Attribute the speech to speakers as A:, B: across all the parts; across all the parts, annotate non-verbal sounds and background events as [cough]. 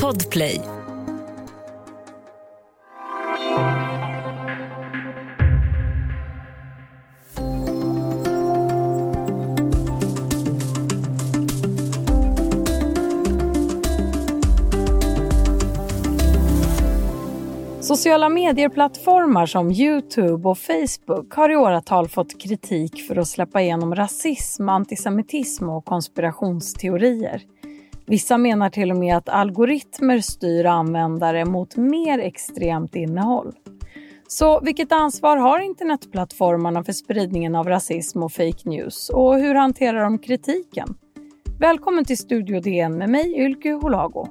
A: Podplay
B: Sociala medieplattformar som Youtube och Facebook har i åratal fått kritik för att släppa igenom rasism, antisemitism och konspirationsteorier. Vissa menar till och med att algoritmer styr användare mot mer extremt innehåll. Så vilket ansvar har internetplattformarna för spridningen av rasism och fake news och hur hanterar de kritiken? Välkommen till Studio DN med mig Ylke Holago.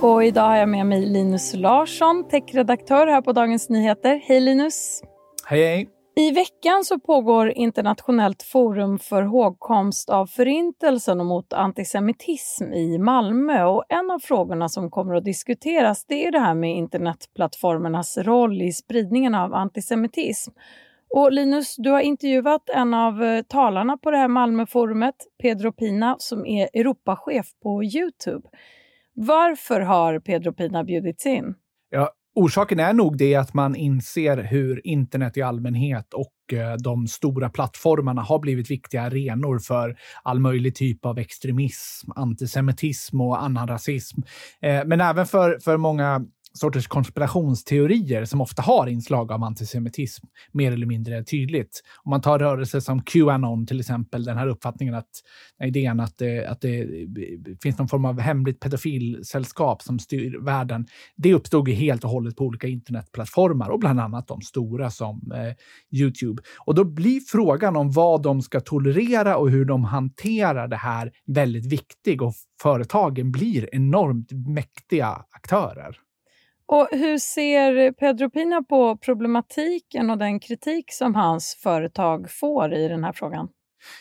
B: Och idag har jag med mig Linus Larsson, techredaktör här på Dagens Nyheter. Hej Linus!
C: Hej hej!
B: I veckan så pågår internationellt forum för hågkomst av Förintelsen och mot antisemitism i Malmö. Och en av frågorna som kommer att diskuteras det är det här med internetplattformarnas roll i spridningen av antisemitism. Och Linus, du har intervjuat en av eh, talarna på det här Malmöforumet, Pedro Pina, som är Europachef på Youtube. Varför har Pedro Pina bjudits in?
C: Ja, orsaken är nog det att man inser hur internet i allmänhet och eh, de stora plattformarna har blivit viktiga arenor för all möjlig typ av extremism, antisemitism och annan rasism. Eh, men även för, för många sorters konspirationsteorier som ofta har inslag av antisemitism mer eller mindre tydligt. Om man tar rörelser som Qanon till exempel, den här uppfattningen att idén att det, att det finns någon form av hemligt pedofilsällskap som styr världen. Det uppstod ju helt och hållet på olika internetplattformar och bland annat de stora som eh, Youtube. Och då blir frågan om vad de ska tolerera och hur de hanterar det här väldigt viktig och företagen blir enormt mäktiga aktörer.
B: Och hur ser Pedro Pina på problematiken och den kritik som hans företag får i den här frågan?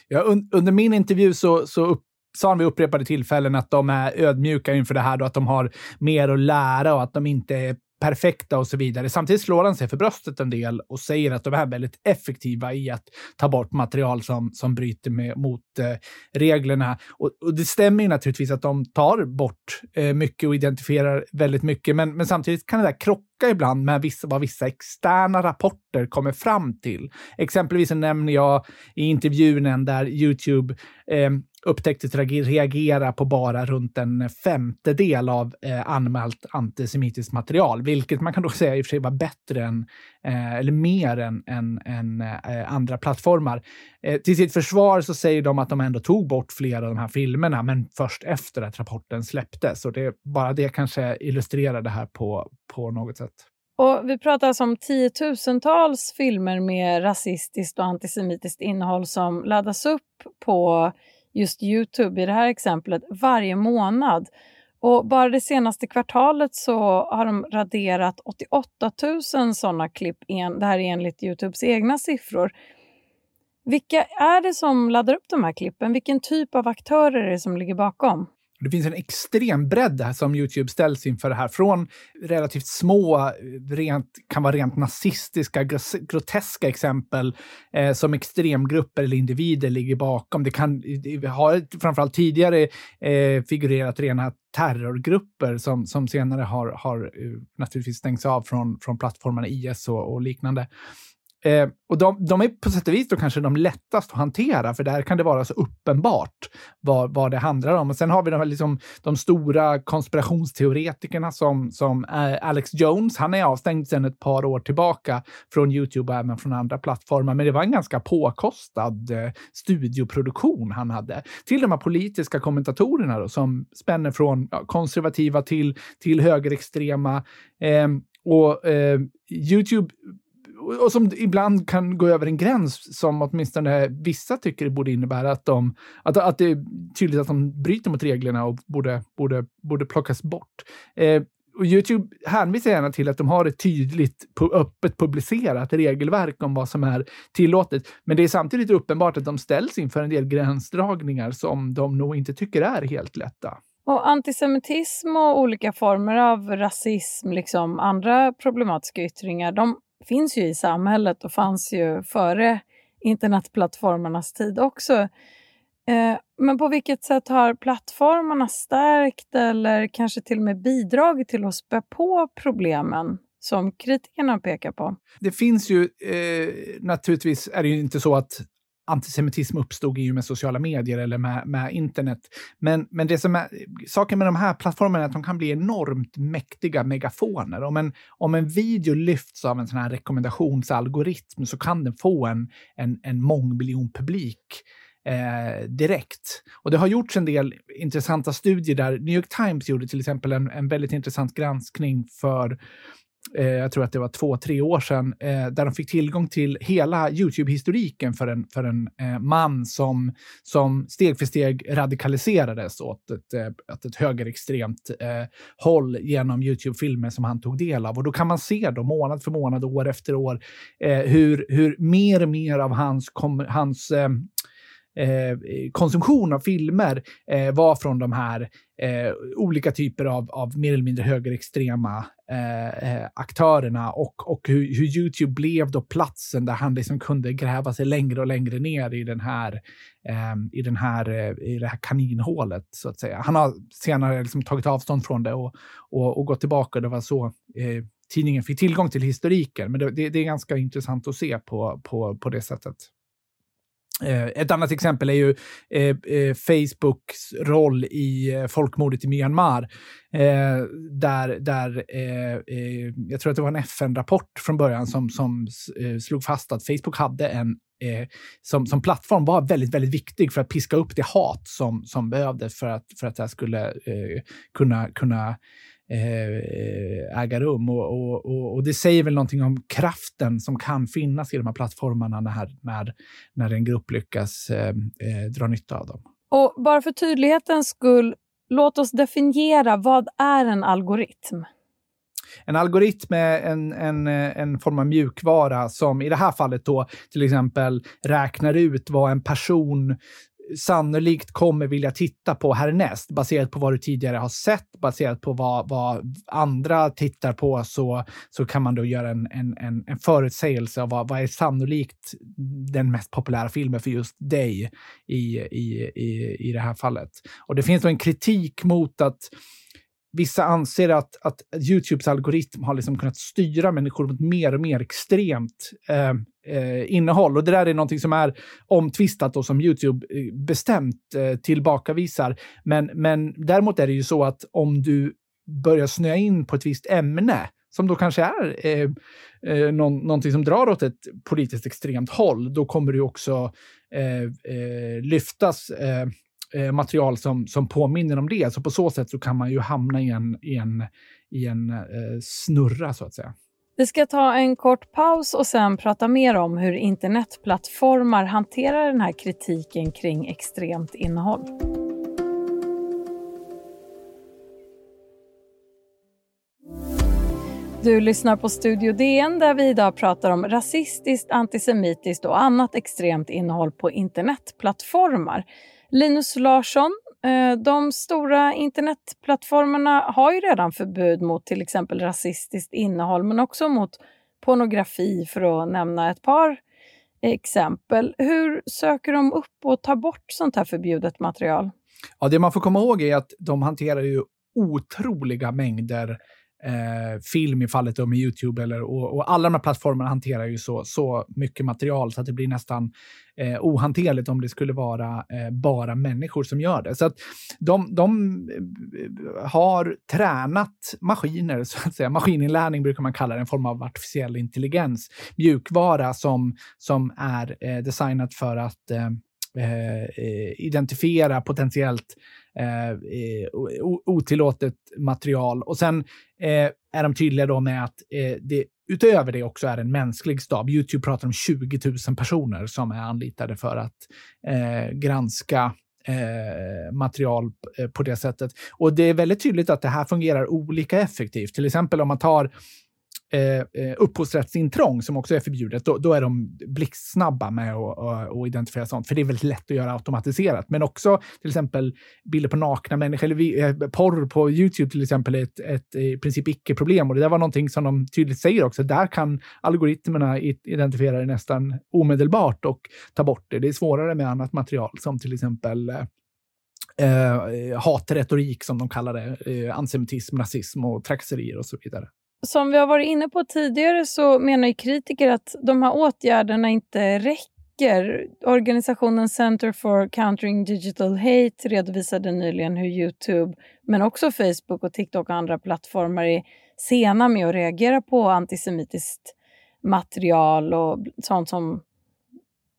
C: Ja, un under min intervju så, så upp sa han vid upprepade tillfällen att de är ödmjuka inför det här och att de har mer att lära och att de inte är perfekta och så vidare. Samtidigt slår han sig för bröstet en del och säger att de är väldigt effektiva i att ta bort material som, som bryter med, mot eh, reglerna. Och, och, det stämmer ju naturligtvis att de tar bort eh, mycket och identifierar väldigt mycket, men, men samtidigt kan det där krocka ibland med vissa, vad vissa externa rapporter kommer fram till. Exempelvis nämner jag i intervjun där Youtube eh, upptäcktes reagera på bara runt en femtedel av eh, anmält antisemitiskt material, vilket man kan då säga i och för sig var bättre än, eh, eller mer än, än, än eh, andra plattformar. Eh, till sitt försvar så säger de att de ändå tog bort flera av de här filmerna, men först efter att rapporten släpptes. Och det, bara det kanske illustrerar det här på, på något sätt.
B: Och vi pratar alltså om tiotusentals filmer med rasistiskt och antisemitiskt innehåll som laddas upp på just Youtube i det här exemplet varje månad. Och bara det senaste kvartalet så har de raderat 88 000 sådana klipp. Det här är enligt Youtubes egna siffror. Vilka är det som laddar upp de här klippen? Vilken typ av aktörer är det som ligger bakom?
C: Det finns en extrem bredd här som Youtube ställs inför det här. Från relativt små, rent, kan vara rent nazistiska, groteska exempel eh, som extremgrupper eller individer ligger bakom. Det kan ha framförallt tidigare eh, figurerat rena terrorgrupper som, som senare har, har eh, naturligtvis stängts av från, från plattformarna IS och, och liknande. Eh, och de, de, är på sätt och vis då kanske de lättast att hantera, för där kan det vara så uppenbart vad, vad det handlar om. Och sen har vi de, liksom, de stora konspirationsteoretikerna som, som eh, Alex Jones. Han är avstängd sedan ett par år tillbaka från Youtube och även från andra plattformar. Men det var en ganska påkostad eh, studioproduktion han hade. Till de här politiska kommentatorerna då, som spänner från ja, konservativa till, till högerextrema. Eh, och eh, Youtube och som ibland kan gå över en gräns som åtminstone vissa tycker borde innebära att, de, att, att det är tydligt att de bryter mot reglerna och borde, borde, borde plockas bort. Eh, och Youtube hänvisar gärna till att de har ett tydligt, öppet publicerat regelverk om vad som är tillåtet. Men det är samtidigt uppenbart att de ställs inför en del gränsdragningar som de nog inte tycker är helt lätta.
B: Och antisemitism och olika former av rasism, liksom andra problematiska yttringar, de finns ju i samhället och fanns ju före internetplattformarnas tid också. Eh, men på vilket sätt har plattformarna stärkt eller kanske till och med bidragit till att spä på problemen som kritikerna pekar på?
C: Det finns ju, eh, naturligtvis är det ju inte så att antisemitism uppstod i och med sociala medier eller med, med internet. Men, men det som är, saken med de här plattformarna är att de kan bli enormt mäktiga megafoner. Om en, om en video lyfts av en sån här rekommendationsalgoritm så kan den få en, en, en mångmiljonpublik eh, direkt. Och det har gjorts en del intressanta studier där New York Times gjorde till exempel en, en väldigt intressant granskning för eh, jag tror att det var två, tre år sedan, eh, där de fick tillgång till hela YouTube-historiken för en, för en eh, man som, som steg för steg radikaliserades åt ett, eh, åt ett högerextremt eh, håll genom YouTube-filmer som han tog del av. Och då kan man se då månad för månad, år efter år, eh, hur, hur mer och mer av hans, kom, hans eh, Eh, konsumtion av filmer eh, var från de här eh, olika typer av, av mer eller mindre högerextrema eh, eh, aktörerna och, och hur, hur, Youtube blev då platsen där han liksom kunde gräva sig längre och längre ner i den här ehm, i, den här, eh, i det här kaninhålet, så att säga. Han har senare liksom tagit avstånd från det och, och, och gått tillbaka. Det var så eh, tidningen fick tillgång till historiken. Men det, det, det, är ganska intressant att se på, på, på det sättet. Eh, ett annat exempel är ju eh, eh, Facebooks roll i folkmordet i Myanmar. där, där jag tror att det var en FN-rapport från början som, som slog fast att Facebook hade en som, som plattform var väldigt, väldigt viktig för att piska upp det hat som, som behövdes för att, för att det här skulle kunna, kunna Eh, äga rum. Och, och, och, och, det säger väl någonting om kraften som kan finnas i de här plattformarna när, när, när en grupp lyckas eh, eh, dra nytta av dem.
B: Och bara för tydlighetens skull, låt oss definiera vad är en algoritm?
C: En algoritm är en, en, en form av mjukvara som i det här fallet då till exempel räknar ut vad en person sannolikt kommer vilja titta på härnäst baserat på vad du tidigare har sett, baserat på vad, vad andra tittar på så, så kan man då göra en, en, en, en förutsägelse av vad, vad är sannolikt den mest populära filmen för just dig i, i, i, i det här fallet. Och det finns då en kritik mot att vissa anser att, att Youtubes algoritm har liksom kunnat styra människor mot mer och mer extremt eh, eh, innehåll. Och det där är någonting som är omtvistat och som Youtube eh, bestämt eh, tillbakavisar. Men, men däremot är det ju så att om du börjar snöa in på ett visst ämne, som då kanske är eh, eh, någon, någonting som drar åt ett politiskt extremt håll, då kommer du också eh, eh lyftas eh, eh, material som, som påminner om det. Så på så sätt så kan man ju hamna i en, i en, i en eh, snurra, så att säga.
B: Vi ska ta en kort paus och sen prata mer om hur internetplattformar hanterar den här kritiken kring extremt innehåll. Du lyssnar på Studio DN där vi idag pratar om rasistiskt, antisemitiskt och annat extremt innehåll på internetplattformar. Linus Larsson, eh, de stora internetplattformarna har ju redan förbud mot till exempel rasistiskt innehåll men också mot pornografi för att nämna ett par exempel. Hur söker de upp och tar bort sånt här förbjudet material?
C: Ja, det man får komma ihåg är att de hanterar ju otroliga mängder eh, film i fallet med Youtube. Eller, och, och, alla de här plattformarna hanterar ju så, så mycket material så att det blir nästan eh, ohanterligt om det skulle vara eh, bara människor som gör det. Så att de, de eh, har tränat maskiner, så att säga. Maskininlärning brukar man kalla det, en form av artificiell intelligens. Mjukvara som, som är eh, designat för att eh, eh identifiera potentiellt eh, otillåtet material. Och sen eh, är de tydliga då med att eh, det utöver det också är en mänsklig stab. Youtube pratar om 20 000 personer som är anlitade för att eh, granska eh, material eh, på det sättet. Och det är väldigt tydligt att det här fungerar olika effektivt. Till exempel om man tar Eh, eh, upphovsrättsintrång som också är förbjudet, då, då är de blixtsnabba med eh, att identifiera sånt. För det är väldigt lätt att göra automatiserat. Men också till exempel bilder på nakna människor, eller vi, eh, porr på YouTube till exempel, är ett, ett eh, i princip icke-problem. Och det där var någonting som de tydligt säger också. Där kan algoritmerna identifiera det nästan omedelbart och ta bort det. Det är svårare med annat material som till exempel eh, eh, hatretorik som de kallar det, eh, antisemitism, rasism och trakasserier och så vidare.
B: Som vi har varit inne på tidigare så menar kritiker att de här åtgärderna inte räcker. Organisationen Center for Countering Digital Hate redovisade nyligen hur Youtube, men också Facebook och TikTok och andra plattformar är sena med att reagera på antisemitiskt material och sånt som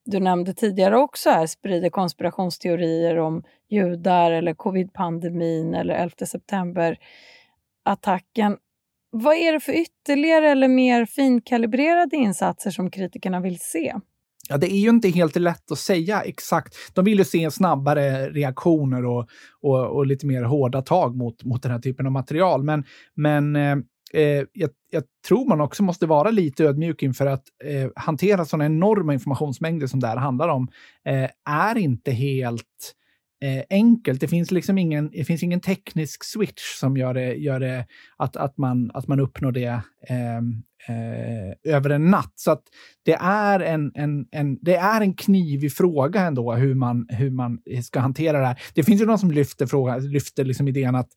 B: du nämnde tidigare också här, sprider konspirationsteorier om judar eller covid-pandemin eller 11 september-attacken. Vad är det för ytterligare eller mer finkalibrerade insatser som kritikerna vill se?
C: Ja, det är ju inte helt lätt att säga exakt. De vill ju se snabbare reaktioner och, och, och lite mer hårda tag mot, mot den här typen av material. Men, men eh, eh jag, jag, tror man också måste vara lite ödmjuk inför att eh, hantera sådana enorma informationsmängder som det här handlar om eh, är inte helt eh, enkelt. Det finns liksom ingen, det finns ingen teknisk switch som gör det, gör det att, att, man, att man uppnår det eh, eh, över en natt. Så att det är en, en, en, det är en knivig fråga ändå hur man, hur man ska hantera det här. Det finns ju någon som lyfter, fråga, lyfter liksom idén att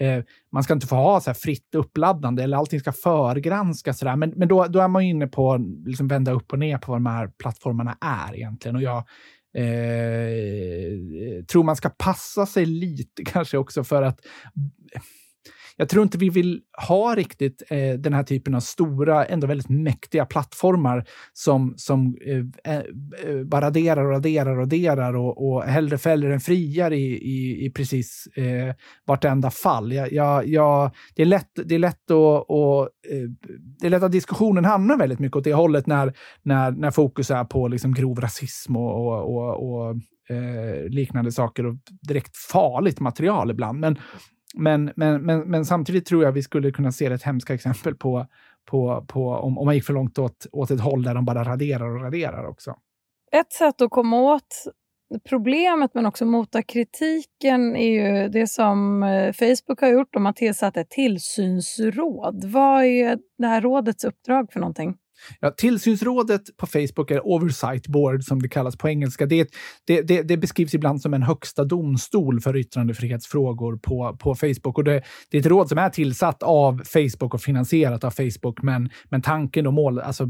C: eh, man ska inte få ha så fritt uppladdande eller allting ska förgranskas. Så Men, men då, då är man inne på att liksom vända upp och ner på vad de här plattformarna är egentligen. Och jag Eh, eh, tror man ska passa sig lite [laughs] kanske också för att jag tror inte vi vill ha riktigt eh, den här typen av stora, ändå väldigt mäktiga plattformar som, som eh, eh, eh, bara raderar och raderar och raderar och, och hellre fäller än friar i, i, i precis eh, vartenda fall. Jag, jag, jag, det, är lätt, det är lätt att och, eh, det är lätt att diskussionen hamnar väldigt mycket åt det hållet när, när, när fokus är på liksom grov rasism och, och, och, och eh, liknande saker och direkt farligt material ibland. Men men, men, men, men samtidigt tror jag vi skulle kunna se ett hemska exempel på, på, på om, om man gick för långt åt, åt ett håll där de bara raderar och raderar också.
B: Ett sätt att komma åt problemet men också mota kritiken är ju det som eh, Facebook har gjort. De har tillsatt ett tillsynsråd. Vad är det här rådets uppdrag för någonting?
C: Ja, tillsynsrådet på Facebook är Oversight Board som det kallas på engelska. Det, det, det, det beskrivs ibland som en högsta domstol för yttrandefrihetsfrågor på, på Facebook. Och det, det är ett råd som är tillsatt av Facebook och finansierat av Facebook. Men, men tanken och mål, alltså,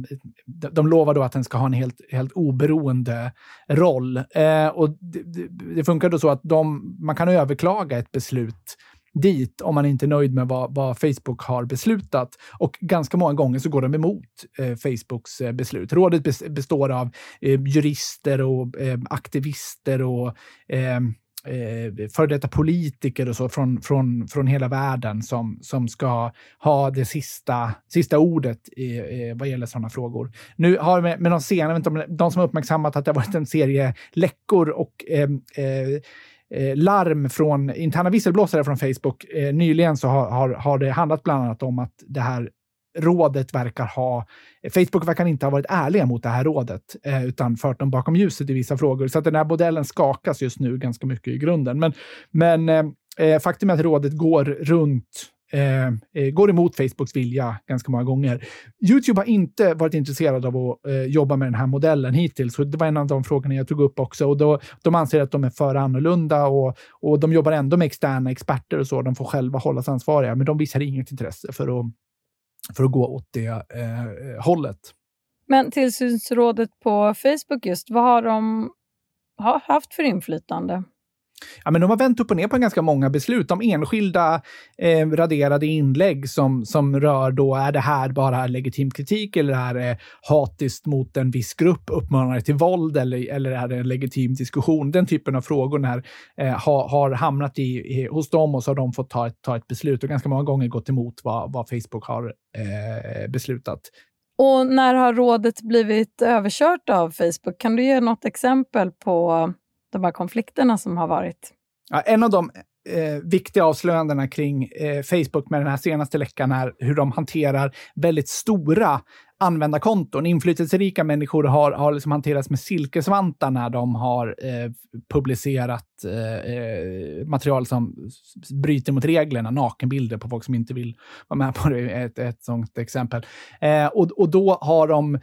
C: de, de lovar då att den ska ha en helt, helt oberoende roll. Eh, och det, det, funkar då så att de, man kan överklaga ett beslut dit om man inte är nöjd med vad, vad, Facebook har beslutat. Och ganska många gånger så går de emot eh, Facebooks eh, beslut. Rådet består av eh, jurister och eh, aktivister och ehm, eh, före detta politiker och så från, från, från hela världen som, som ska ha det sista, sista ordet i, eh, vad gäller sådana frågor. Nu har vi med de senare, de som har uppmärksammat att det har varit en serie läckor och ehm, eh, eh, eh, larm från interna visselblåsare från Facebook. Eh, nyligen så har, har, har det handlat bland annat om att det här rådet verkar ha... Facebook verkar inte ha varit ärliga mot det här rådet, eh, utan fört dem bakom ljuset i vissa frågor. Så att den här modellen skakas just nu ganska mycket i grunden. Men, men eh, eh faktum är att rådet går runt Eh, eh, går emot Facebooks vilja ganska många gånger. Youtube har inte varit intresserad av att eh, jobba med den här modellen hittills. Så det var en av de frågorna jag tog upp också. Och då, de anser att de är för annorlunda och, och de jobbar ändå med externa experter och så. De får själva hållas ansvariga, men de visar inget intresse för att, för att gå åt det eh, hållet.
B: Men tillsynsrådet på Facebook just, vad har de haft för inflytande?
C: Ja, men de har vänt upp och ner på ganska många beslut om enskilda eh, raderade inlägg som, som rör då, är det här bara legitim kritik eller är det hatiskt mot en viss grupp, uppmanar till våld eller, eller är det en legitim diskussion? Den typen av frågor när, eh, har, har hamnat i, i, hos dem och så har de fått ta ett, ta ett beslut och ganska många gånger gått emot vad, vad Facebook har eh, beslutat.
B: Och när har rådet blivit överkört av Facebook? Kan du ge något exempel på de här konflikterna som har varit?
C: Ja, en av de eh, viktiga avslöjandena kring eh, Facebook med den här senaste läckan är hur de hanterar väldigt stora användarkonton. Inflytelserika människor har, har liksom hanterats med silkesvantar när de har eh, publicerat eh, eh material som bryter mot reglerna, nakenbilder på folk som inte vill vara med på det, ett, ett sånt exempel. Eh, och, och då har de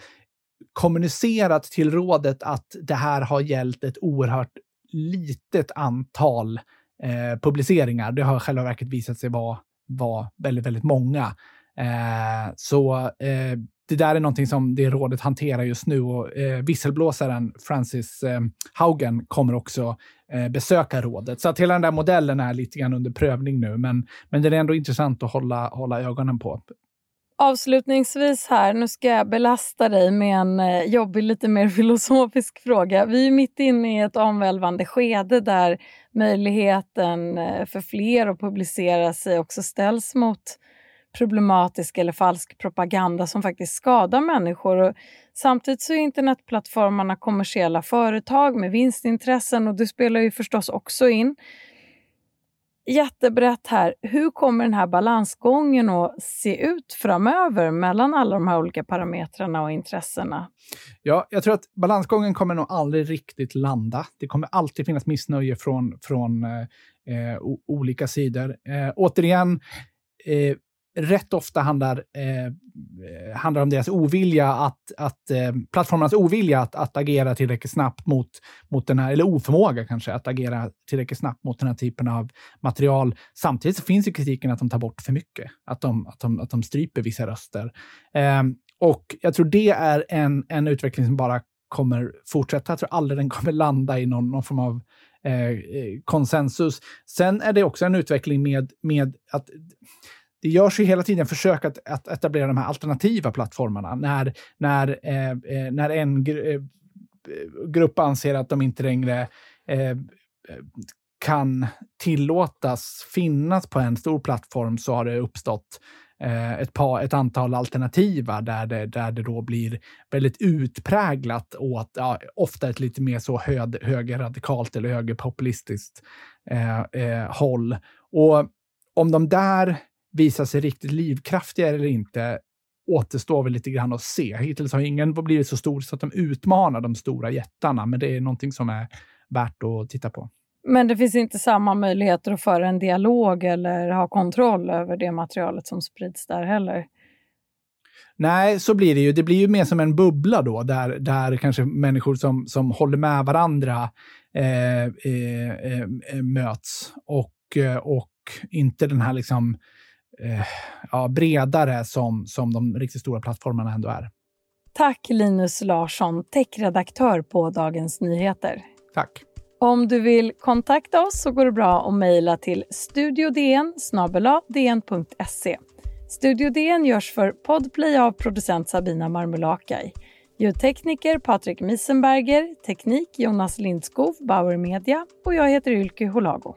C: kommunicerat till rådet att det här har gällt ett oerhört litet antal eh, publiceringar. Det har i själva verket visat sig vara, vara väldigt, väldigt många. Eh, så eh, det där är någonting som det rådet hanterar just nu och eh, visselblåsaren Francis eh, Haugen kommer också eh, besöka rådet. Så att hela den där modellen är lite grann under prövning nu, men, men det är ändå intressant att hålla, hålla ögonen på.
B: Avslutningsvis här, nu ska jag belasta dig med en eh, jobbig, lite mer [laughs] filosofisk fråga. Vi är mitt inne i ett omvälvande skede där möjligheten eh, för fler att publicera sig också ställs mot problematisk eller falsk propaganda som faktiskt skadar människor. Och samtidigt så är internetplattformarna kommersiella företag med vinstintressen och det spelar ju förstås också in. Jättebrett här. Hur kommer den här balansgången att se ut framöver mellan alla de här olika parametrarna och intressena?
C: Ja, jag tror att balansgången kommer nog aldrig riktigt landa. Det kommer alltid finnas missnöje från, från eh, eh olika sidor. Eh, återigen, eh, rätt ofta handlar, eh, eh, handlar om deras ovilja att, att eh, plattformarnas ovilja att, att agera tillräckligt snabbt mot, mot den här, eller oförmåga kanske, att agera tillräckligt snabbt mot den här typen av material. Samtidigt så finns ju kritiken att de tar bort för mycket, att de, att de, att de stryper vissa röster. Eh, och jag tror det är en, en utveckling som bara kommer fortsätta. Jag tror aldrig den kommer landa i någon, någon form av eh, eh konsensus. Sen är det också en utveckling med, med att det görs ju hela tiden försök att, att etablera de här alternativa plattformarna. När, när, eh, eh när en gr eh, eh, grupp anser att de inte längre eh, eh, kan tillåtas finnas på en stor plattform så har det uppstått eh, ett, par, ett antal alternativa där det, där det då blir väldigt utpräglat åt, ja, ofta ett lite mer så hög, högerradikalt eller högerpopulistiskt eh, eh, håll. Och om de där visar sig riktigt livskraftiga eller inte återstår väl lite grann att se. Hittills har ingen blivit så stor så att de utmanar de stora jättarna, men det är någonting som är värt att titta på.
B: Men det finns inte samma möjligheter att föra en dialog eller ha kontroll över det materialet som sprids där heller?
C: Nej, så blir det ju. Det blir ju mer som en bubbla då, där, där kanske människor som, som håller med varandra eh, eh, eh, möts. Och, eh, och inte den här liksom eh, ja, bredare som, som de riktigt stora plattformarna ändå är.
B: Tack Linus Larsson, techredaktör på Dagens Nyheter.
C: Tack.
B: Om du vill kontakta oss så går det bra att mejla till studiodn dn.se. Studio DN görs för Podplay av producent Sabina Marmulakai. Ljudtekniker Patrik Misenberger, teknik Jonas Lindskov, Bauer Media och jag heter Ylke Holago.